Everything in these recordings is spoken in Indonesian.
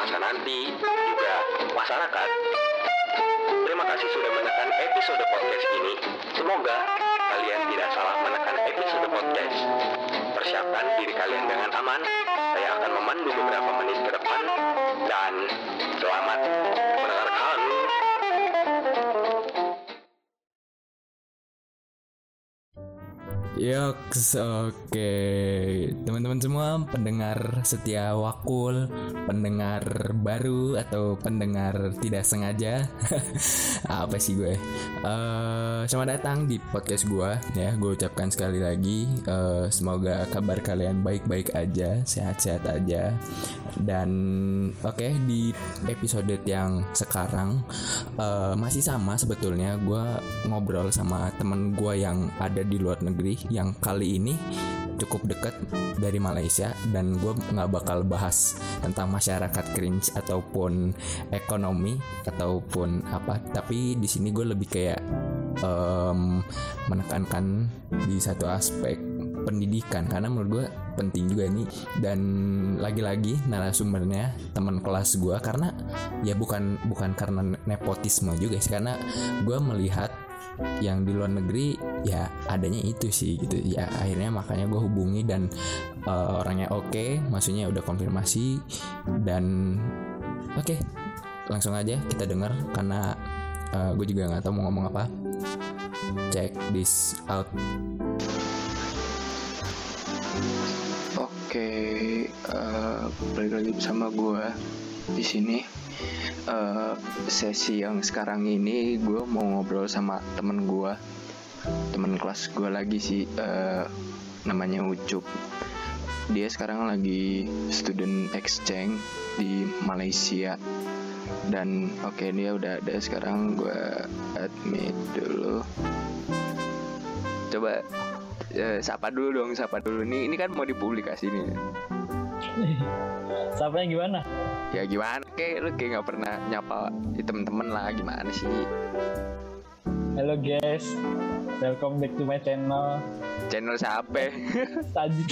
masa nanti, juga masyarakat. Terima kasih sudah menekan episode podcast ini. Semoga kalian tidak salah menekan episode podcast. Persiapkan diri kalian dengan aman. Saya akan memandu beberapa menit ke depan. Dan selamat mendengarkan. Yoks, oke. Teman-teman semua pendengar setia wakul Pendengar baru atau pendengar tidak sengaja? Apa sih gue? Eh, Selamat datang di podcast gue ya. Gue ucapkan sekali lagi eh, Semoga kabar kalian baik-baik aja Sehat-sehat aja. Dan oke di episode yang sekarang eh, Masih sama sebetulnya. Gue ngobrol sama temen gue yang ada di luar negeri yang kali ini cukup dekat dari Malaysia dan gue nggak bakal bahas tentang masyarakat cringe ataupun ekonomi ataupun apa. Tapi di sini gue lebih kayak em, menekankan di satu aspek pendidikan karena menurut gue penting juga ini. Dan lagi-lagi narasumbernya teman kelas gue karena ya bukan bukan karena nepotisme juga sih karena gue melihat yang di luar negeri ya adanya itu sih gitu. Ya akhirnya makanya gue hubungi dan eh, orangnya oke maksudnya udah konfirmasi dan oke langsung aja kita dengar karena gue juga nggak tahu mau ngomong apa. Check this out. Oke, eh, balik lagi bersama gue di sini. Eh, sesi yang sekarang ini gue mau ngobrol sama temen gue, temen kelas gue lagi sih, eh, namanya Ucup. Dia sekarang lagi student exchange di Malaysia. Dan oke dia udah ada sekarang gue admit dulu. Coba eh, sapa dulu dong, sapa dulu nih. Ini kan mau dipublikasi nih. Siapa yang gimana? Ya gimana kek lu kayak nggak pernah nyapa di temen-temen lah gimana sih? Halo guys, welcome back to my channel. Channel siapa? Sajid,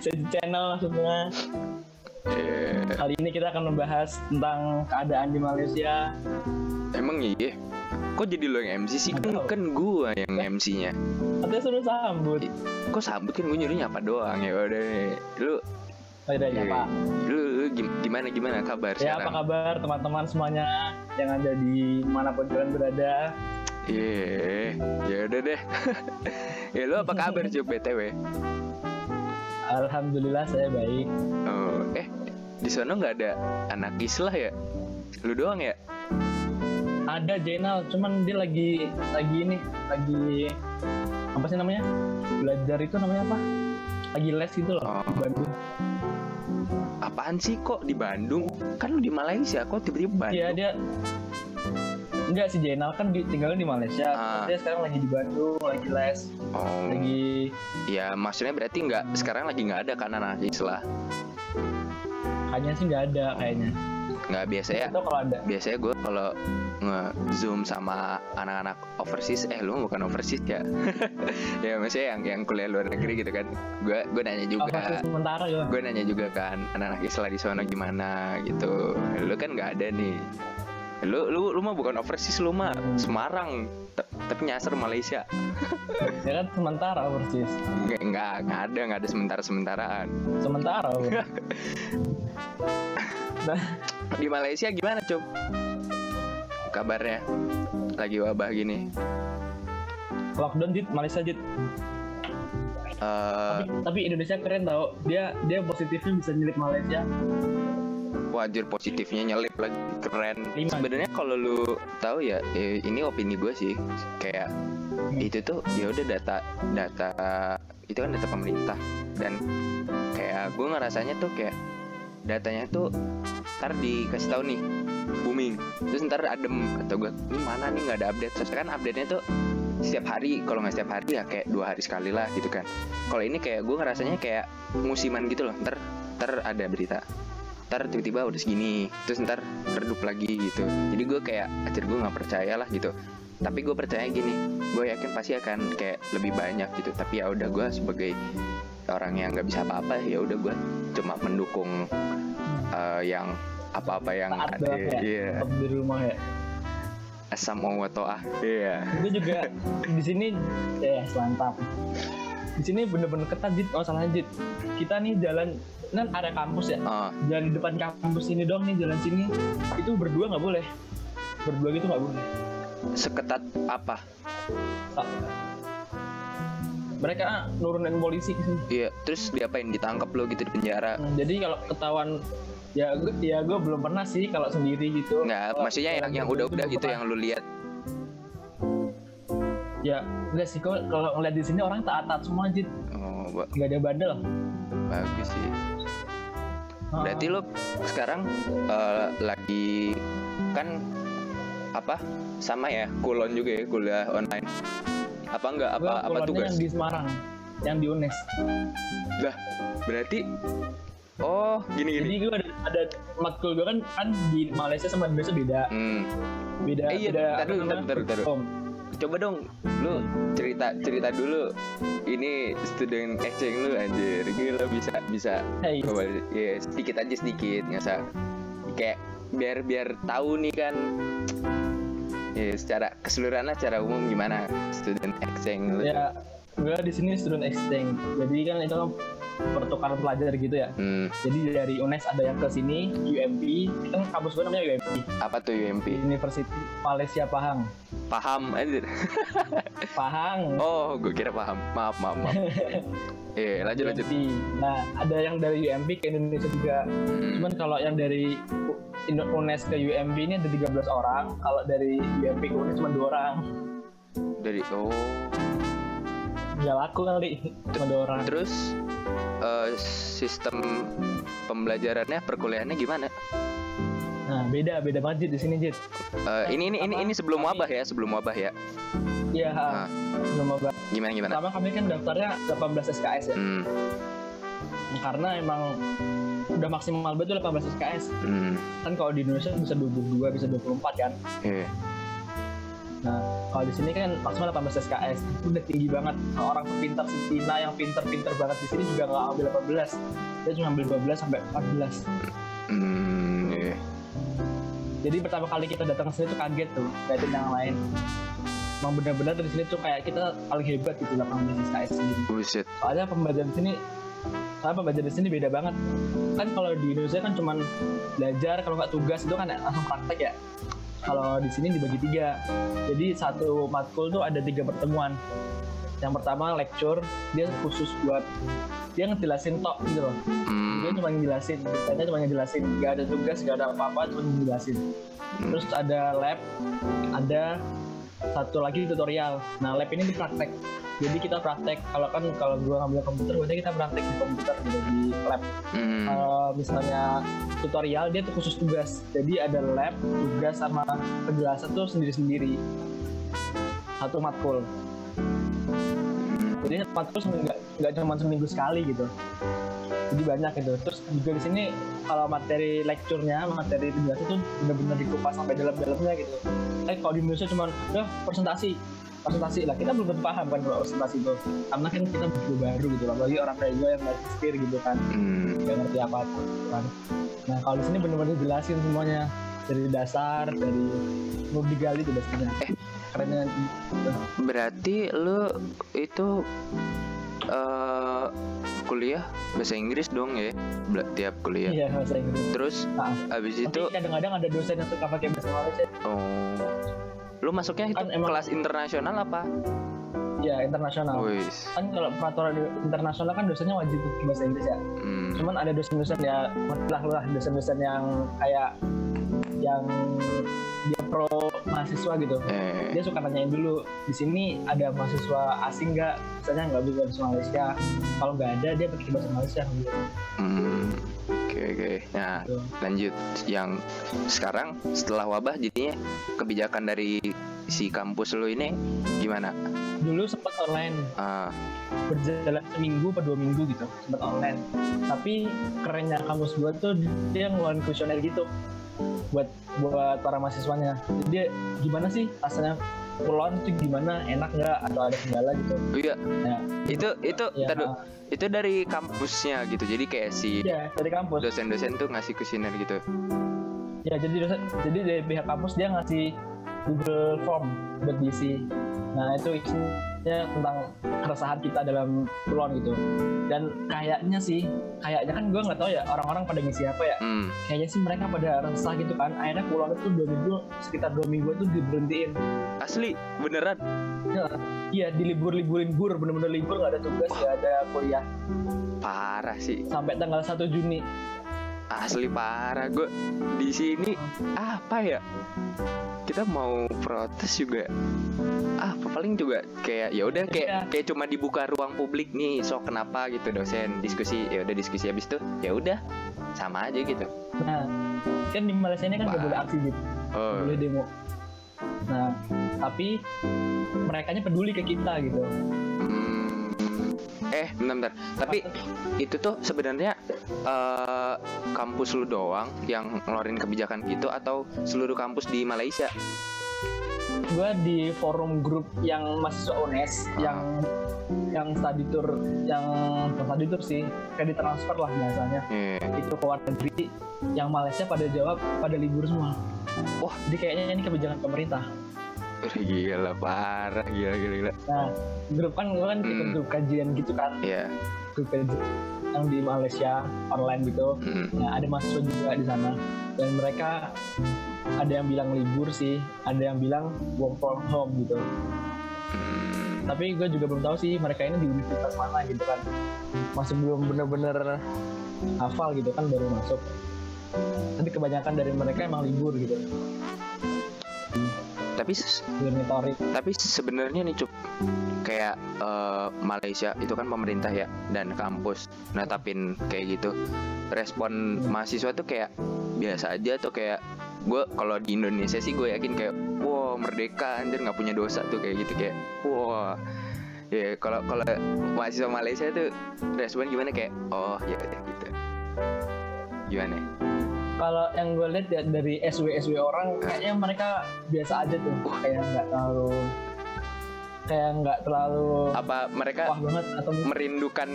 Sajid channel maksudnya. Eh, Kali ini kita akan membahas tentang keadaan di Malaysia. emang iya? Kok jadi lo yang MC sih? Kan, kan gua yang MC-nya. Katanya suruh sambut. Kok sambut kan gue nyuruh nyapa doang ya udah. Lu, Oh, udah Iya. nyapa. lu, lu gim- gimana gimana kabar Ya apa sekarang? kabar teman-teman semuanya yang ada di mana pun kalian berada? Iya, ya udah deh. ya lu apa kabar Cuk BTW? Alhamdulillah saya baik. Oh, eh di sana nggak ada anak islah ya? Lu doang ya? Ada Jenal, cuman dia lagi lagi ini lagi apa sih namanya? Belajar itu namanya apa? Lagi les gitu loh. Oh. Bandung. Apaan sih kok di Bandung? Kan lu di Malaysia, kok tiba-tiba Bandung? Iya dia Enggak sih Jenal kan di, tinggalnya di Malaysia. Ah. Dia sekarang lagi di Bandung, lagi les, Oh, lagi ya maksudnya berarti nggak sekarang lagi nggak ada kan anak islah? kayaknya sih nggak ada kayaknya. Nggak biasanya. Kalau ada. Biasanya gue kalau nge zoom sama anak-anak overseas, eh lu bukan overseas ya? ya maksudnya yang yang kuliah luar negeri gitu kan? Gue gue nanya juga. sementara ya. gue nanya juga kan anak-anak Islam di sana gimana gitu lu kan nggak ada nih lu lu lu mah bukan overseas lu mah Semarang T- tapi nyasar Malaysia Ya kan sementara persis. nggak nggak nggak ada nggak ada sementara sementaraan Sementara. Nah, di Malaysia gimana cob kabarnya? Lagi wabah gini? Lockdown dit Malaysia dit. Eh, Tapi, tapi Indonesia keren tau. Dia dia positifnya bisa nyelip Malaysia. wajar positifnya nyelip lagi. Keren. Sebenarnya kalau lu tahu ya eh, ini opini gue sih. Kayak itu tuh ya udah data data itu kan data pemerintah. Dan kayak gue ngerasanya tuh kayak datanya tuh ntar dikasih tahu nih booming. Terus ntar adem kata gue ini mana nih nggak ada update. Terus kan update nya tuh setiap hari kalau nggak setiap hari ya kayak dua hari sekali lah gitu kan. Kalau ini kayak gue ngerasanya kayak musiman gitu loh. Ntar ntar ada berita ntar tiba-tiba udah segini terus ntar redup lagi gitu. Jadi gue kayak akhir gue nggak percaya lah gitu. Tapi gue percaya gini gue yakin pasti akan kayak lebih banyak gitu. Tapi ya udah gue sebagai orang yang nggak bisa apa-apa ya udah gue cuma mendukung eh, yang apa-apa yang Taat ada. ya. iya. tetap di rumah ya. Asam wa to'ah. Iya. Gue juga di sini ya selantap di sini bener-bener ketat jit. Oh salah jit. Kita nih jalan kan area kampus ya? Oh jalan di depan kampus ini dong nih jalan sini. Itu berdua nggak boleh. Berdua gitu nggak boleh. Seketat apa. Mereka nurunin polisi ke sini. Iya terus diapain? Ditangkap lo gitu di penjara? Nah, jadi kalau ketahuan ya gue ya gue belum pernah sih kalau sendiri gitu. Nggak Kalau maksudnya yang yang berdua udah-udah gitu pernah. yang lu lihat? Ya enggak sih. Kok kalau ngeliat di sini orang taat-taat semua jit. Oh ba- nggak ada bandel. Bagus sih. Berarti lo sekarang eh, lagi kan apa? Sama ya kulon juga ya kuliah online apa enggak? Apa apa tugas? yang di Semarang yang di UNES. Lah berarti oh gini gini. Jadi gue ada, ada matkul gue kan kan di Malaysia sama Indonesia beda. Hmm. beda Eh, iya, beda namanya, bentar, bentar, bentar. hukum. coba dong lu cerita cerita dulu. Ini student exchange lu anjir. Gila bisa bisa Hey, coba ya sedikit aja sedikit nggak usah. Kayak biar biar tahu nih kan ya secara keseluruhan lah, secara umum gimana student exchange? Ya gue di sini student exchange. Jadi kan itu pertukaran pelajar gitu ya. Hmm, jadi dari UNES ada yang ke sini UMP kan kampus gue namanya UMP apa tuh UMP University Malaysia Pahang. Paham anjir. Pahang. Oh gue kira paham. Maaf maaf maaf. Eh lanjut lanjut. UMP. Nah, ada yang dari UMP ke Indonesia juga. Hmm, Cuman kalau yang dari UNES ke UMP ini ada 13 orang. Kalau dari UMP ke UNES cuma dua orang. dari oh. Nggak laku kali, cuma dua orang. terus eh, sistem pembelajarannya perkuliahannya gimana Nah, beda beda banget di sini Jit. Eh, ini ini ini ini sebelum wabah ya sebelum wabah ya Iya, Ah. belum apa. gimana gimana Pertama kami kan daftarnya 18 SKS ya. hmm, Karena emang udah maksimal betul 18 SKS. hmm, Kan kalau di Indonesia bisa 22, bisa 24 kan. iya. Nah, kalau di sini kan maksimal 18 SKS itu udah tinggi banget. Nah, orang pintar Cina yang pintar-pintar banget di sini juga nggak ambil 18. Dia cuma ambil 12 sampai 14. Hmm, iya. Jadi pertama kali kita datang ke sini tuh kaget tuh, liatin yang lain. Emang benar-benar dari sini tuh kayak kita paling hebat gitu 18 SKS sendiri. buset Soalnya pembelajaran di sini soalnya pembelajaran di sini beda banget. Kan kalau di Indonesia kan cuman belajar, kalau nggak tugas itu kan langsung praktek ya. Kalau di sini dibagi tiga. Jadi satu matkul tuh ada tiga pertemuan. Yang pertama lecture, dia khusus buat dia ngejelasin tok gitu loh. Dia hmm, cuma ngejelasin, ditanya cuma ngejelasin, nggak ada tugas, nggak ada apa-apa, cuma ngejelasin. Terus ada lab, ada satu lagi tutorial. Nah lab ini di praktek. Jadi kita praktek. Kalau kan kalau gua ngambil komputer, berarti kita praktek di komputer gitu di lab. hmm, Kalau misalnya tutorial dia tuh khusus tugas. Jadi ada lab, tugas sama penjelasan tuh sendiri-sendiri. Satu matkul. Jadi matkul nggak cuma seminggu sekali gitu. Jadi banyak gitu. Terus juga di sini kalau materi lecture-nya, materi penjelasan tuh benar-benar dikupas sampai dalam-dalamnya gitu. Eh kalau di Indonesia cuma udah presentasi. Presentasi lah kita belum tentu paham kan kalau presentasi itu. Karena kan kita baru baru gitu loh apalagi orang kayak gue yang nggak setir gitu kan. Hmm. ngerti apa apa kan. Nah kalau di sini benar-benar jelasin semuanya. Dari dasar dari mau digali tuh dasarnya eh. Kerennya berarti lu itu eh kuliah bahasa Inggris dong ya. Tiap kuliah. Iya bahasa Inggris. Terus nah, habis tapi itu kadang-kadang ada dosen yang suka pakai bahasa Malaysia oh. Lu masuknya itu Kan emang- kelas internasional apa? Ya internasional. Wis. Kan kalau peraturan internasional kan dosennya wajib pakai bahasa Inggris ya. Hmm. cuman ada dosen-dosen ya lah lah dosen-dosen yang kayak yang dia pro mahasiswa gitu. Eh, dia suka nanyain dulu di sini ada mahasiswa asing nggak? Misalnya nggak bisa bahasa Malaysia. Kalau nggak ada dia pakai bahasa Malaysia. Gitu. hmm. oke oke. Nah Gitu. lanjut. Yang sekarang setelah wabah jadinya kebijakan dari si kampus lu ini gimana? Dulu sempat online. Ah, berjalan seminggu per dua minggu gitu sempat online. Tapi kerennya kampus gua tuh dia ngeluarin kuesioner gitu buat buat para mahasiswanya. Jadi gimana sih rasanya pulauan itu gimana? Enak nggak? Atau ada kendala gitu? Oh iya, ya itu itu ya, ntar dulu. itu dari kampusnya gitu. Jadi kayak si ya dari kampus. dosen-dosen tuh ngasih kuesioner gitu. ya jadi dosen jadi dari pihak kampus dia ngasih Google Form buat diisi. Nah itu isinya tentang keresahan kita dalam pulauan gitu dan kayaknya sih kayaknya kan gue nggak tahu ya orang-orang pada ngisi apa ya Hmm. kayaknya sih mereka pada resah gitu kan akhirnya pulauan itu dua minggu sekitar dua minggu itu diberhentiin Asli, beneran. Ya, iya dilibur-liburin gur bener-bener libur nggak ada tugas nggak ada kuliah Parah sih. sampai tanggal 1 Juni Asli parah gue di sini apa ya? Kita mau protes juga apa paling juga kayak ya udah kayak Iya. kayak cuma dibuka ruang publik nih so kenapa? gitu dosen diskusi ya udah diskusi habis itu ya udah sama aja gitu. Nah kan di Malaysia ini kan nggak boleh aksi gitu. Oh. boleh demo. Nah tapi mereka peduli ke kita gitu. Hmm. eh bentar, bentar. Tapi itu tuh sebenarnya eh, kampus lu doang yang ngeluarin kebijakan gitu atau seluruh kampus di Malaysia gue di forum grup yang mahasiswa UNES Ah. yang yang study tour yang study tour sih kayak ditransfer lah biasanya Iya. itu ke luar negeri yang Malaysia pada jawab pada libur semua Wah. jadi kayaknya ini kebijakan pemerintah gila parah gila gila gila nah grup kan gue kan Hmm. grup kajian gitu kan ya grup kajian yang di Malaysia online gitu Hmm. Nah, ada mahasiswa juga di sana dan mereka ada yang bilang libur sih, ada yang bilang work from home gitu. Hmm. Tapi gue juga belum tahu sih mereka ini di universitas mana gitu kan. Masih belum bener-bener hafal gitu kan baru masuk. Tapi kebanyakan dari mereka emang libur gitu, tapi tapi sebenarnya nih cup kayak eh, Malaysia itu kan pemerintah ya dan kampus netapin kayak gitu. Respon mahasiswa tuh kayak biasa aja tuh kayak gue kalau di Indonesia sih gue yakin kayak wah merdeka anjir nggak punya dosa tuh kayak gitu kayak wah. Ya kalau kalau mahasiswa Malaysia tuh respon gimana? Kayak oh ya gitu. Gimana Kalau yang gue lihat ya dari SW SW orang, kayaknya mereka biasa aja tuh, kayak nggak terlalu kayak nggak terlalu apa mereka wah banget atau merindukan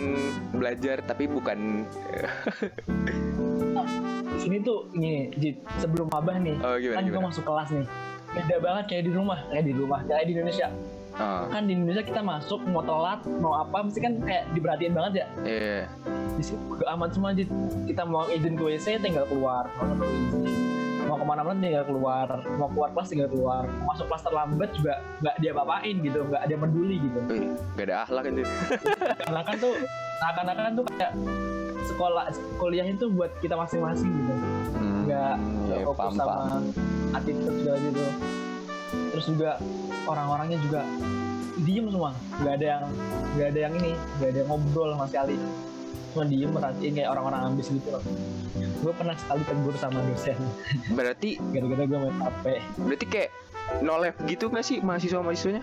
belajar tapi bukan di sini tuh gini Jit, sebelum mabah nih oh gimana kan gue gimana? masuk kelas nih. Beda banget kayak di rumah kayak di rumah kayak di Indonesia oh kan di Indonesia kita masuk mau telat mau apa mesti kan kayak diperhatiin banget ya. Iya. Di sini udah aman semua kita mau izin ke WC tinggal keluar. Mau perlu izin mau ke mana-mana tinggal keluar. Mau keluar kelas tinggal keluar. Mau masuk kelas terlambat juga nggak dia apain gitu nggak ada yang peduli gitu. Gak ada akhlak kan karena kan tuh seakan-akan tuh kayak sekolah kuliah itu buat kita masing-masing gitu. Nggak nggak ya, fokus paham, sama attitude segala gitu terus juga orang-orangnya juga diem semua. Nggak ada yang nggak ada yang ini nggak ada yang ngobrol sama sekali. Cuma diem merhatiin kayak orang-orang ambis gitu loh. Gue pernah sekali tegur sama dosen. Berarti gara-gara gue main HP berarti kayak no lab gitu gak sih mahasiswa mahasiswanya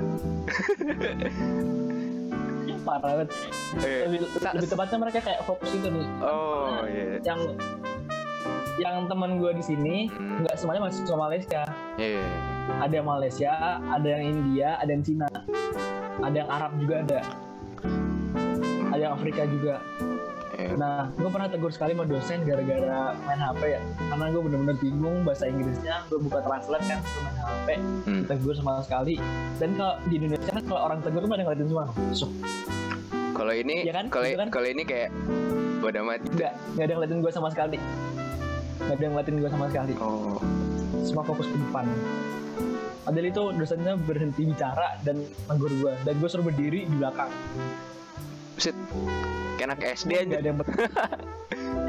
parah banget. Eh, lebih, lebih tepatnya mereka kayak fokus itu nih. Oh iya. Yang yang teman gue di sini Hmm. nggak semuanya mahasiswa Malaysia. Iya ada yang Malaysia ada yang India ada yang Cina. Ada yang Arab juga ada. Ada yang Afrika juga. Iya. nah gue pernah tegur sekali sama dosen gara-gara main HP ya. Karena gue bener-bener bingung bahasa Inggrisnya. Gue buka translate kan gue main HP Hmm. tegur sama sekali. Dan kalau di Indonesia kan kalau orang tegur tuh pada ngeliatin semua. So, kalau ini Iya kan? kalau kan? kalau ini kayak bodo amat. Nggak nggak ada yang ngeliatin gue sama sekali nggak ada yang ngeliatin gue sama sekali. Oh. Semua fokus ke depan. Padahal itu dosennya berhenti bicara dan negur gue dan gue suruh berdiri di belakang. Buset, kayak anak SD aja Gak ada yang ber-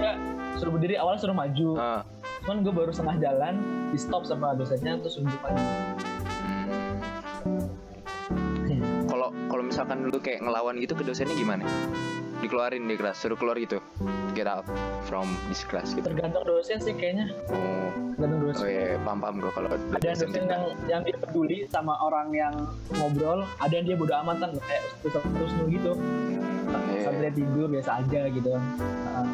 ya suruh berdiri awalnya suruh maju. Ah, cuman gue baru setengah jalan di stop sama dosennya terus unjuk lagi. Hmm. kalau kalau misalkan lu kayak ngelawan gitu ke dosennya gimana dikeluarin di kelas suruh keluar gitu. Get out from this class gitu. Tergantung dosen sih kayaknya. Oh tergantung oh dosen iya paham paham gue kalau ada dosen dosen yang yang dia peduli sama orang yang ngobrol ada yang dia bodo amatan kayak terus terus gitu. Iya. sampai tidur biasa aja gitu. Nah,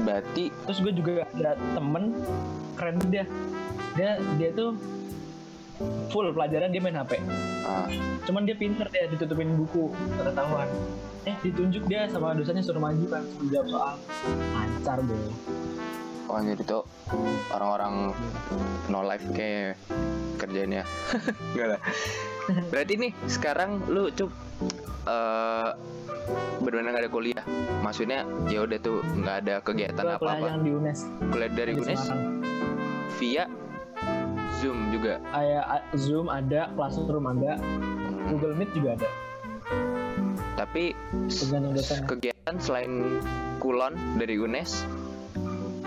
berarti terus gue juga ada temen keren dia. Dia dia tuh full pelajaran dia main HP ah, cuman dia pinter dia ditutupin buku ketahuan eh ditunjuk dia sama dosennya suruh maju kan suruh jawab soal lancar deh oh jadi tuh orang-orang no life kayak kerjanya enggak lah. Berarti nih sekarang lu cup eh benar-benar nggak ada kuliah. Maksudnya ya udah tuh nggak ada kegiatan Gua apa kuliah apa yang di UNES. Kuliah dari di UNES? Semarang. via zoom juga? Kayak a- Zoom ada, Classroom ada, Hmm, Google Meet juga ada. Tapi dosennya. kegiatan selain kulon dari UNES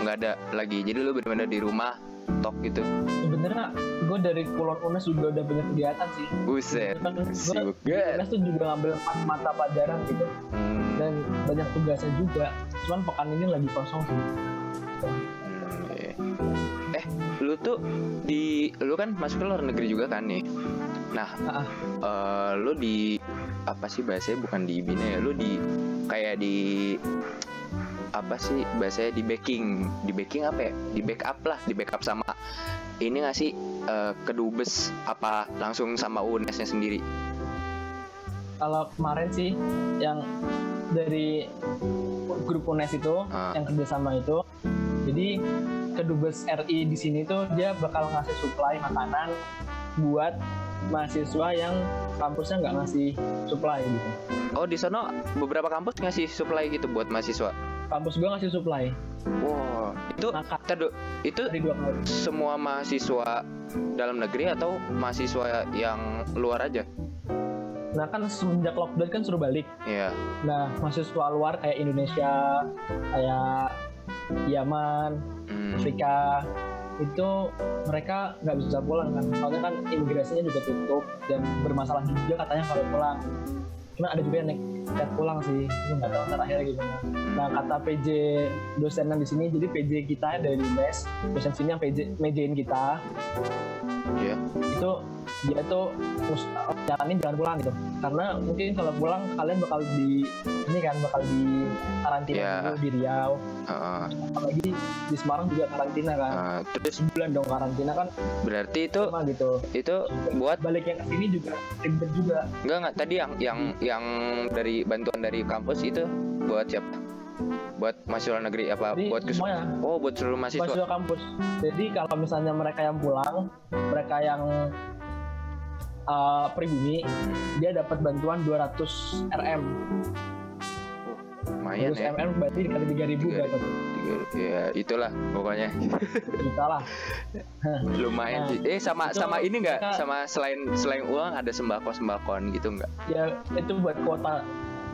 nggak ada lagi jadi lu benar-benar di rumah tok gitu Sebenarnya gue dari Kulon UNES juga udah banyak kegiatan sih. buset Kan gue sibuk UNES tuh juga ngambil empat mata pelajaran gitu Hmm, dan banyak tugasnya juga. Cuman pekan ini lagi kosong sih. hmm, iya. eh lu tuh di lu kan masuk ke luar negeri juga kan nih nah Ah, eh, lu di apa sih bahasanya? Bukan di bina ya lu di kayak di apa sih bahasanya? Di backing di backing apa ya? Di backup lah di backup sama ini nggak sih eh, kedubes apa langsung sama UNES-nya sendiri? Kalau kemarin sih yang dari grup UNES itu Ah. yang kerjasama itu, jadi kedubes RI di sini tuh dia bakal ngasih supply makanan buat mahasiswa yang kampusnya nggak ngasih supply gitu. oh di sono beberapa kampus ngasih supply gitu buat mahasiswa Kampus gua ngasih supply wow itu makan Tadu, itu semua mahasiswa dalam negeri atau mahasiswa yang luar aja Nah kan semenjak lockdown kan suruh balik. ya Nah mahasiswa luar kayak Indonesia, kayak Yaman, hmm. Afrika itu mereka nggak bisa pulang kan. Soalnya kan imigrasinya juga tutup dan bermasalah juga katanya kalau pulang. Cuma ada juga yang nekat pulang sih. Itu nggak tahu ntar akhirnya gimana. Nah kata PJ dosenan di sini jadi PJ kita dari mes dosen sini yang PJ mejain kita. Iya. itu dia tuh jalanin jangan pulang gitu. Karena mungkin kalau pulang kalian bakal di ini kan bakal di karantina Iya. dulu di Riau. Heeh. apalagi di Semarang juga karantina kan. Eh, terus sebulan dong karantina kan. berarti itu sama gitu. itu buat balik yang ke sini juga ribet juga. Enggak enggak. Tadi yang yang yang dari bantuan dari kampus itu buat siapa? Buat mahasiswa negeri apa jadi buat semuanya. Oh buat seluruh mahasiswa. Mahasiswa kampus. Jadi kalau misalnya mereka yang pulang mereka yang uh, pribumi dia dapat bantuan 200 rm lumayan 200 ya. Mm berarti dikali 3000 Tiga- dapat Tiga- ya itulah pokoknya. Juta lah. Lumayan Nah, sih. eh sama itu sama ini enggak mereka- sama selain selain uang ada sembako sembakoan gitu enggak ya itu buat kuota.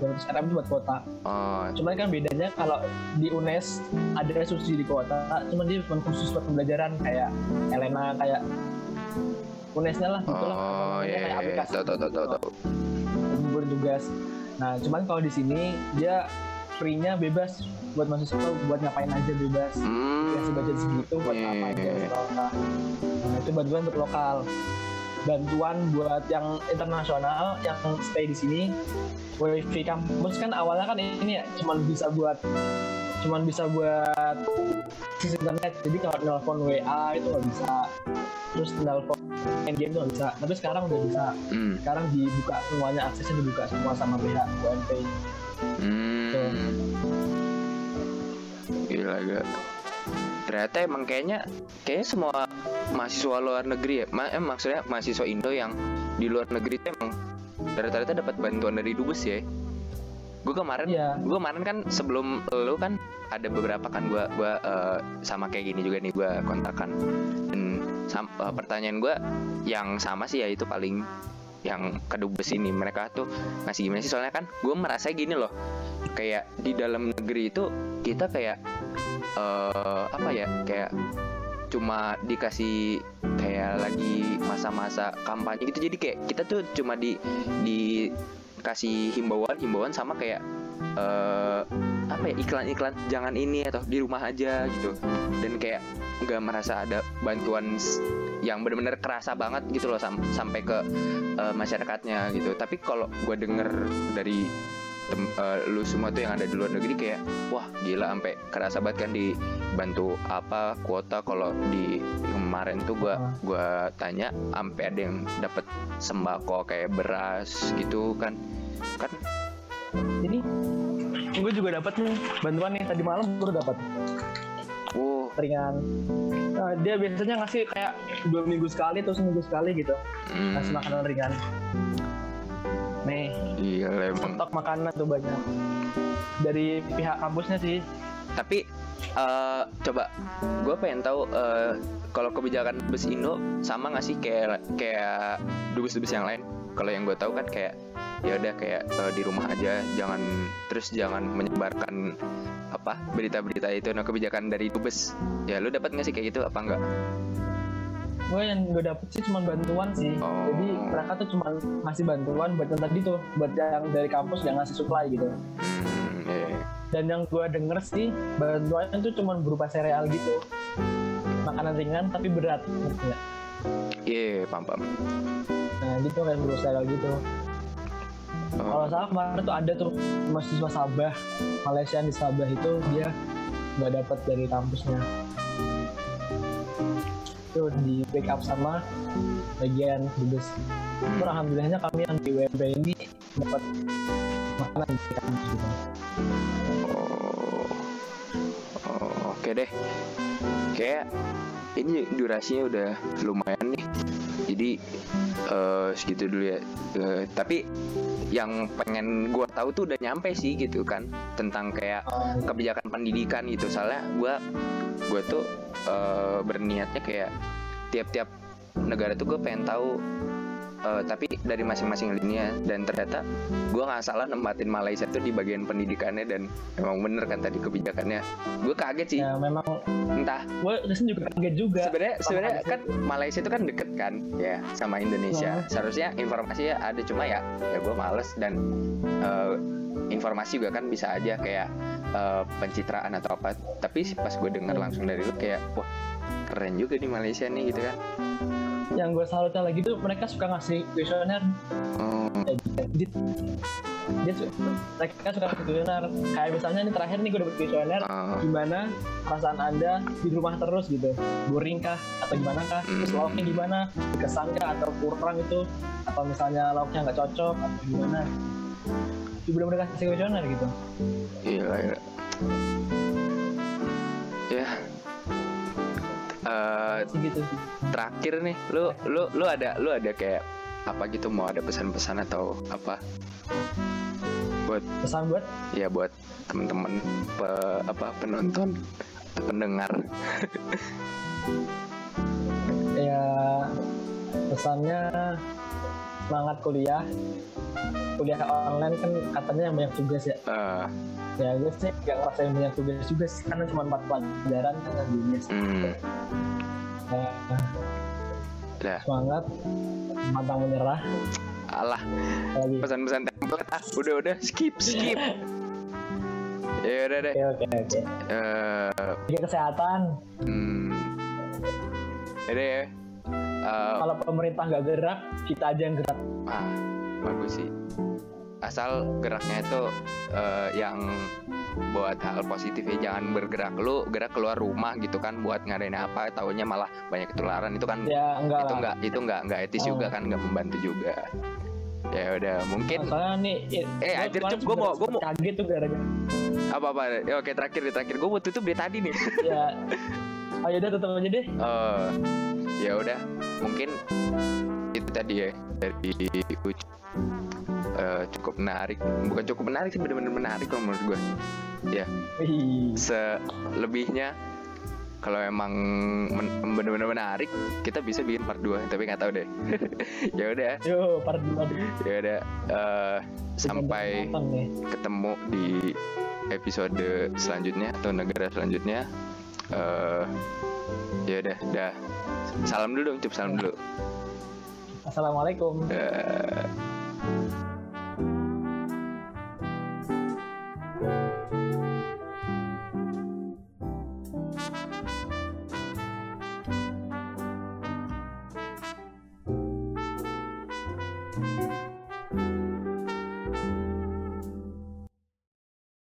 200 rm itu buat kuota. Oh. Cuman kan bedanya kalau di UNES ada subsidi kuota cuman dia cuma khusus buat pembelajaran kayak Elena kayak UNES-nya lah gitu lah. Oh Namanya ya kayak ya, ya. aplikasi tahu tahu tahu tahu gitu. nah cuman kalau di sini dia free-nya bebas. Buat mahasiswa buat ngapain aja bebas. Hmm dikasih budget segitu buat iya, apa aja iya, iya. lokal. nah itu bantuan untuk lokal. Bantuan buat yang internasional yang stay di sini wifi kampus. Kan awalnya kan ini ya cuman bisa buat cuman bisa buat akses internet. Jadi kalau nelpon WA itu nggak bisa. Terus nelpon main game nggak bisa tapi sekarang udah bisa hmm sekarang dibuka semuanya aksesnya dibuka semua sama pihak UNP Hmm. Gila gak. Ternyata emang kayaknya kayaknya semua mahasiswa luar negeri ya, ma eh, maksudnya mahasiswa Indo yang di luar negeri itu emang rata-rata dapat bantuan dari dubes ya. Gue kemarin, Iya. gue kemarin kan sebelum lu kan ada beberapa kan gue gua eh, sama kayak gini juga nih gue kontakan sam- eh, pertanyaan gue yang sama sih ya itu paling yang kedubes ini. Mereka tuh ngasih gimana sih? Soalnya kan gue merasa gini loh kayak di dalam negeri itu kita kayak eh apa ya kayak cuma dikasih kayak lagi masa-masa kampanye gitu. Jadi kayak kita tuh cuma di dikasih himbauan himbauan sama kayak eh apa ya iklan-iklan jangan ini atau di rumah aja gitu. Dan kayak nggak merasa ada bantuan yang benar-benar kerasa banget gitu loh sam- sampai ke eh, masyarakatnya gitu. Tapi kalau gue denger dari tem- eh, lu semua tuh yang ada di luar negeri kayak wah gila sampai kerasa banget kan dibantu apa kuota. Kalau di em, kemarin tuh Ah. gua tanya sampai ada yang dapat sembako kayak beras gitu kan? Kan Ini gue juga dapat nih bantuan nih. Tadi malam udah dapat wow ringan. Nah, dia biasanya ngasih kayak dua minggu sekali atau seminggu sekali gitu. Hmm, ngasih makanan ringan. Nih. Iya emang. Stok makanan tuh banyak. Dari pihak kampusnya sih. tapi eh, coba gue pengen tahu eh, kalau kebijakan bus Indo sama nggak sih kayak kayak dubes-dubes yang lain? Kalau yang gue tahu kan kayak ya udah kayak eh, di rumah aja jangan terus jangan menyebarkan apa berita-berita itu nah kebijakan dari dubes ya lu dapat nggak sih kayak gitu apa enggak Gue yang gue dapet sih cuma bantuan sih. Oh. Jadi mereka tuh cuma ngasih bantuan buat yang tadi tuh, buat yang dari kampus yang ngasih supply gitu. hmm, iya, iya. Dan yang gue denger sih bantuannya tuh cuma berupa sereal gitu. Makanan ringan tapi berat. ngerti nggak? iya paham paham Nah gitu kayak berupa sereal gitu. Kalau salah kemarin tuh ada tuh mahasiswa Sabah, Malaysia di Sabah itu dia nggak dapat dari kampusnya. Itu di pick up sama bagian dubes. Tapi alhamdulillahnya kami yang di WMP ini dapat makanan di kampus gitu. oh, oh, oke deh kayak ini durasinya udah lumayan nih jadi eh, segitu dulu ya. Eh, tapi yang pengen gua tahu tuh udah nyampe sih gitu kan tentang kayak kebijakan pendidikan gitu. Soalnya gua gua tuh eh, berniatnya kayak tiap-tiap negara tuh gue pengen tahu eh, tapi dari masing-masing linia dan ternyata gue nggak salah nempatin Malaysia tuh di bagian pendidikannya dan emang bener kan tadi kebijakannya. Gue kaget sih. Ya memang entah. gue juga kaget juga. sebenarnya sebenarnya kan Malaysia itu kan deket kan ya sama Indonesia. Hmm. seharusnya informasinya ada cuma ya ya gue males dan eh, informasi juga kan bisa aja kayak eh, pencitraan atau apa. Tapi pas gue dengar Hmm. langsung dari lu kayak wah keren juga di Malaysia nih gitu kan yang gue salutnya lagi tuh mereka suka ngasih kuesioner. Dia, dia mereka suka ngasih kuesioner. Kayak misalnya nih terakhir nih gue dapet kuesioner oh, gimana perasaan anda di rumah terus gitu? Boring kah? Atau gimana kah? Terus Hmm. lauknya gimana? Kesan kah atau kurang itu? Atau misalnya lauknya nggak cocok atau gimana? Itu bener-bener kasih kuesioner gitu? Iya iya ya. Eh, Sih gitu. terakhir nih lu lu lu ada lu ada kayak apa gitu? Mau ada pesan-pesan atau apa? Buat pesan buat? ya buat temen-temen pe- apa penonton pendengar. Ya pesannya semangat kuliah. Kuliah online kan katanya yang banyak tugas ya. Eh, ya gue sih gak ngerasain banyak tugas juga sih karena cuma empat pelajaran kan UNES hmm, Nah, dah semangat mantang menyerah. Alah pesan-pesan template ah udah udah skip skip. Ya udah deh. Oke oke oke. Eh, kesehatan. Hmm, ya deh. ya Eh, kalau pemerintah nggak gerak kita aja yang gerak. Ah bagus sih. Asal geraknya itu eh, yang buat hal positif ya jangan bergerak. Lu gerak keluar rumah gitu kan buat ngadain apa taunya malah banyak ketularan. Itu kan ya enggak itu nggak itu nggak nggak etis Oh. juga kan nggak membantu juga. Ya udah mungkin soalnya nih Eh, anjir, Cep, gua mau- gua mau- kaget tuh gara-gara apa apa ya, oke terakhir terakhir. Gue mau tutup dari tadi nih. Ya oh yaudah tutup aja deh. Eh, ya udah. Mungkin itu tadi ya dari Ucup Eh, cukup menarik. Bukan cukup menarik sih benar-benar menarik kalau menurut gue ya. Wih. selebihnya kalau emang men- benar-benar menarik kita bisa bikin part 2 tapi nggak tahu deh. Ya udah. Yo, part dua. Ya udah eh, sampai ketemu di episode selanjutnya atau negara selanjutnya eh ya udah dah salam dulu dong cup salam dulu Assalamualaikum. Dah.